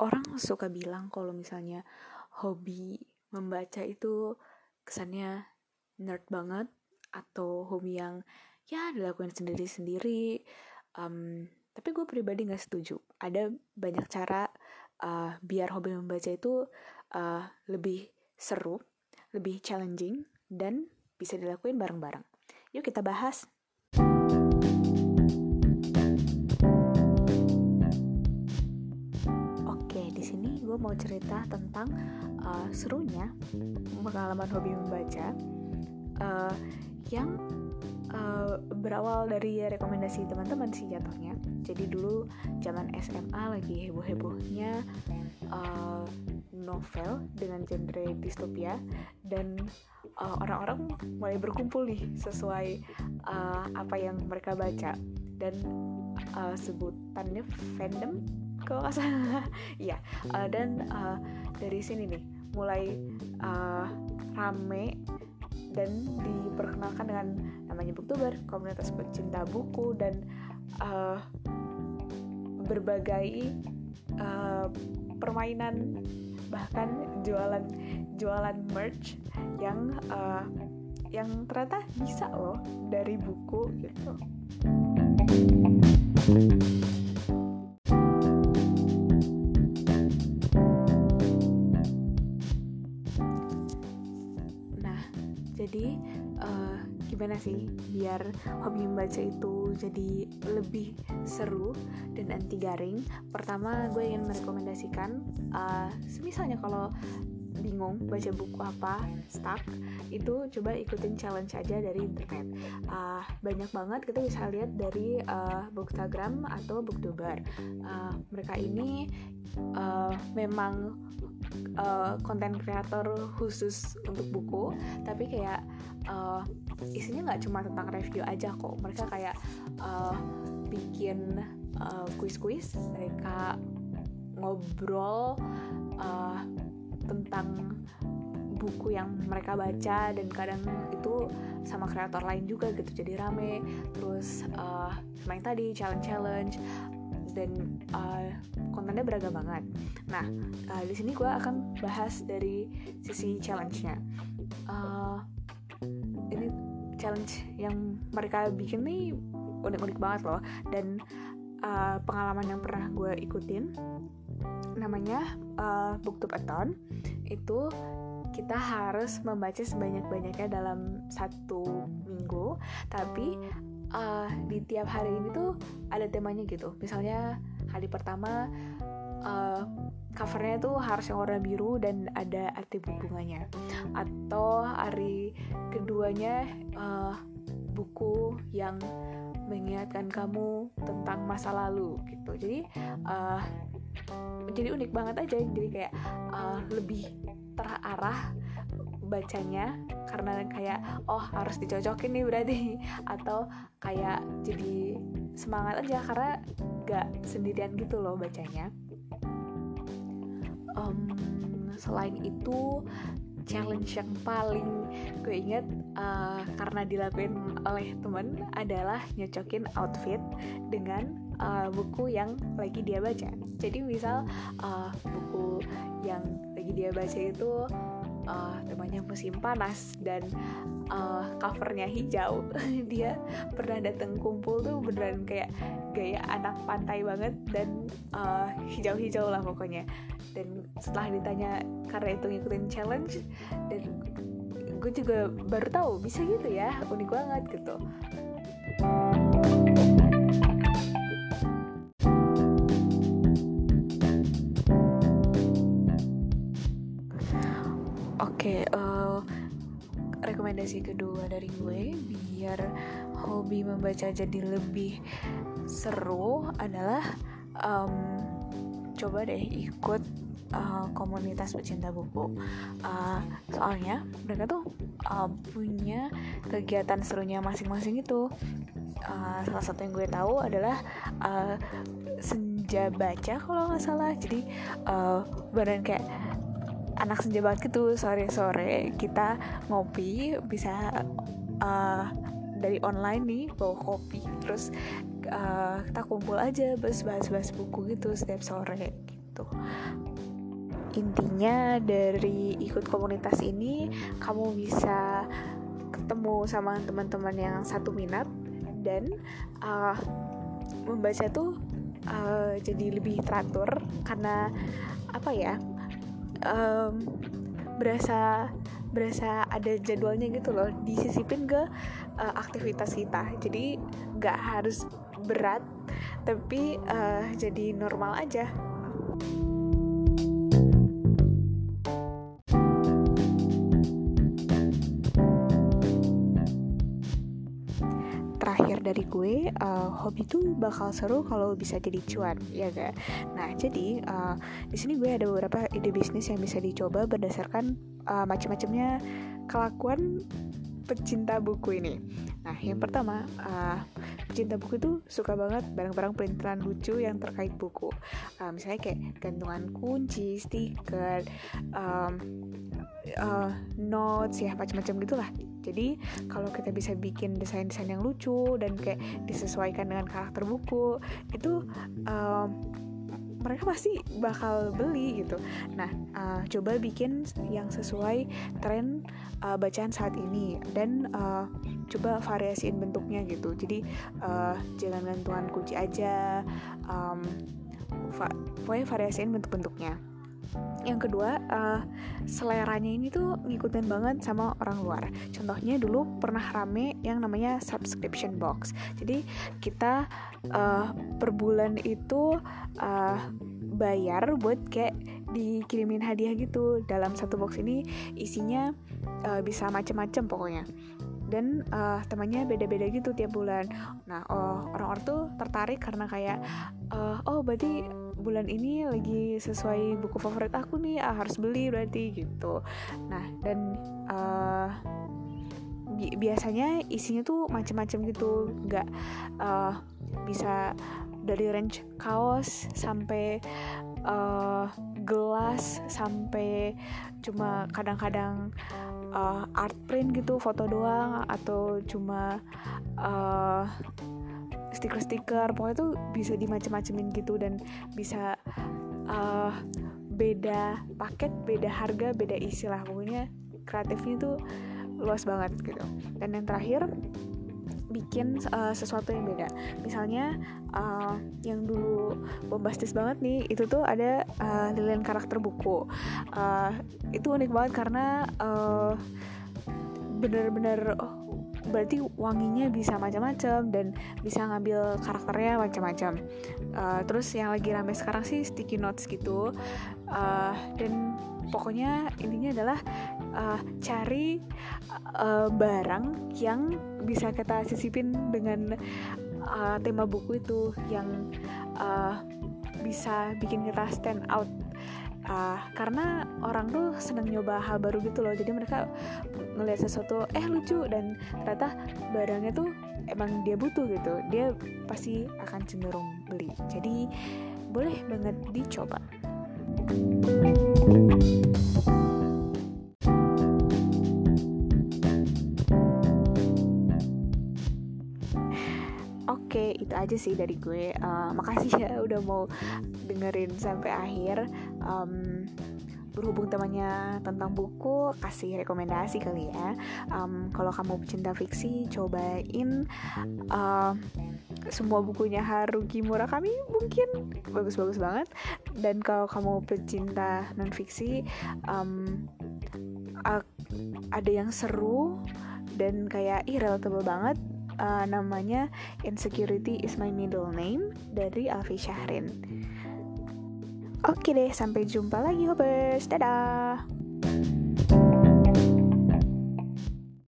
orang suka bilang kalau misalnya hobi membaca itu kesannya nerd banget atau hobi yang ya dilakukan sendiri-sendiri. Um, tapi gue pribadi nggak setuju. Ada banyak cara uh, biar hobi membaca itu uh, lebih seru lebih challenging dan bisa dilakuin bareng-bareng. Yuk kita bahas gue mau cerita tentang uh, serunya pengalaman hobi membaca uh, yang uh, berawal dari rekomendasi teman-teman sih jatuhnya. Jadi dulu zaman SMA lagi heboh-hebohnya uh, novel dengan genre distopia dan uh, orang-orang mulai berkumpul nih sesuai uh, apa yang mereka baca dan uh, sebutannya fandom kalau nggak salah iya uh, dan uh, dari sini nih mulai uh, rame dan diperkenalkan dengan namanya Booktuber, komunitas pecinta buku dan uh, berbagai uh, permainan bahkan jualan jualan merch yang uh, yang ternyata bisa loh dari buku gitu. Sih biar hobi membaca itu jadi lebih seru dan anti garing. Pertama gue ingin merekomendasikan uh, misalnya kalau bingung baca buku apa stuck itu coba ikutin challenge aja dari internet. Uh, banyak banget kita bisa lihat dari uh, bookstagram atau booktuber uh, mereka ini uh, memang konten uh, kreator khusus untuk buku tapi kayak uh, isinya nggak cuma tentang review aja kok. Mereka kayak uh, bikin uh, kuis-kuis mereka ngobrol uh, tentang buku yang mereka baca dan kadang itu sama kreator lain juga gitu. Jadi rame. Terus uh, yang tadi challenge challenge dan uh, kontennya beragam banget. Nah, uh, di sini gue akan bahas dari sisi challenge-nya. Uh, ini challenge yang mereka bikin nih unik-unik banget loh dan uh, pengalaman yang pernah gue ikutin namanya uh, Booktubeathon itu kita harus membaca sebanyak-banyaknya dalam satu minggu tapi tiap hari ini tuh ada temanya gitu. Misalnya hari pertama uh, covernya tuh harus yang warna biru dan ada arti bunganya. Atau hari keduanya uh, buku yang mengingatkan kamu tentang masa lalu gitu. Jadi uh, jadi unik banget aja. Jadi kayak uh, lebih terarah bacanya karena kayak oh harus dicocokin nih berarti atau kayak jadi semangat aja karena gak sendirian gitu loh bacanya um, selain itu challenge yang paling gue inget uh, karena dilakuin oleh temen adalah nyocokin outfit dengan uh, buku yang lagi dia baca. Jadi misal uh, buku yang lagi dia baca itu uh, temanya musim panas dan uh, covernya hijau. Dia pernah datang kumpul tuh beneran kayak gaya anak pantai banget dan hijau hijau-hijau lah pokoknya. Dan setelah ditanya karena itu ngikutin challenge? Dan gue juga baru tahu bisa gitu ya unik banget gitu kedua dari gue biar hobi membaca jadi lebih seru adalah um, coba deh ikut uh, komunitas pecinta buku. Uh, soalnya mereka tuh uh, punya kegiatan serunya masing-masing itu. Uh, salah satu yang gue tahu adalah uh, senja baca kalau nggak salah. Jadi uh, badan kayak anak senja gitu. Sore-sore kita ngopi bisa uh, dari online nih bawa kopi. Terus uh, kita kumpul aja bahas-bahas buku gitu setiap sore gitu. Intinya dari ikut komunitas ini kamu bisa ketemu sama teman-teman yang satu minat dan uh, membaca tuh uh, jadi lebih teratur karena apa ya um, berasa berasa ada jadwalnya gitu loh. Disisipin ke uh, aktivitas kita. Jadi nggak harus berat tapi uh, jadi normal aja dari gue uh, hobi tuh bakal seru kalau bisa jadi cuan ya gak nah jadi uh, di sini gue ada beberapa ide bisnis yang bisa dicoba berdasarkan uh, macam-macamnya kelakuan pecinta buku ini. Nah, yang pertama, uh, pecinta buku itu suka banget barang-barang perintilan lucu yang terkait buku. Uh, misalnya kayak gantungan kunci, stiker, um, uh, notes ya macam-macam gitulah. Jadi kalau kita bisa bikin desain-desain yang lucu dan kayak disesuaikan dengan karakter buku, itu um, mereka pasti bakal beli gitu. Nah, uh, coba bikin yang sesuai tren uh, bacaan saat ini dan uh, coba variasiin bentuknya gitu. Jadi uh, jangan gantungan kunci aja, um, pokoknya variasiin bentuk-bentuknya. Yang kedua, uh, seleranya ini tuh ngikutin banget sama orang luar. Contohnya dulu pernah rame yang namanya subscription box. Jadi kita uh, per bulan itu uh, bayar buat kayak dikirimin hadiah gitu. Dalam satu box ini isinya uh, bisa macem-macem pokoknya dan uh, temannya beda-beda gitu tiap bulan. Nah, oh, orang-orang tuh tertarik karena kayak uh, oh berarti bulan ini lagi sesuai buku favorit aku nih ah, harus beli berarti gitu. Nah dan uh, bi biasanya isinya tuh macam-macam gitu. Nggak uh, bisa dari range kaos sampai uh, gelas sampai cuma kadang-kadang uh, art print gitu foto doang atau cuma uh, stiker-stiker pokoknya tuh bisa dimacem-macemin gitu dan bisa uh, beda paket beda harga beda istilah pokoknya kreatifnya tuh luas banget gitu. Dan yang terakhir bikin uh, sesuatu yang beda. Misalnya uh, yang dulu bombastis banget nih itu tuh ada uh, lilian karakter buku. Uh, itu unik banget karena uh, bener-bener oh, berarti wanginya bisa macam-macam dan bisa ngambil karakternya macam-macam. Uh, terus yang lagi rame sekarang sih sticky notes gitu. Uh, dan pokoknya intinya adalah uh, cari uh, barang yang bisa kita sisipin dengan uh, tema buku itu yang uh, bisa bikin kita stand out uh, karena orang tuh seneng nyoba hal baru gitu loh jadi mereka ngelihat sesuatu eh lucu dan ternyata barangnya tuh emang dia butuh gitu dia pasti akan cenderung beli jadi boleh banget dicoba Oke, itu aja sih dari gue. Uh, makasih ya udah mau dengerin sampai akhir. Um, berhubung temannya tentang buku, kasih rekomendasi kali ya. Um, kalau kamu pecinta fiksi, cobain uh, semua bukunya Haruki Murakami mungkin bagus-bagus banget. Dan kalau kamu pecinta non fiksi, um, ada yang seru dan kayak ih relatable banget uh, namanya Insecurity is my middle name dari Alfi Syahrin. Oke deh, sampai jumpa lagi Hobers. Dadah.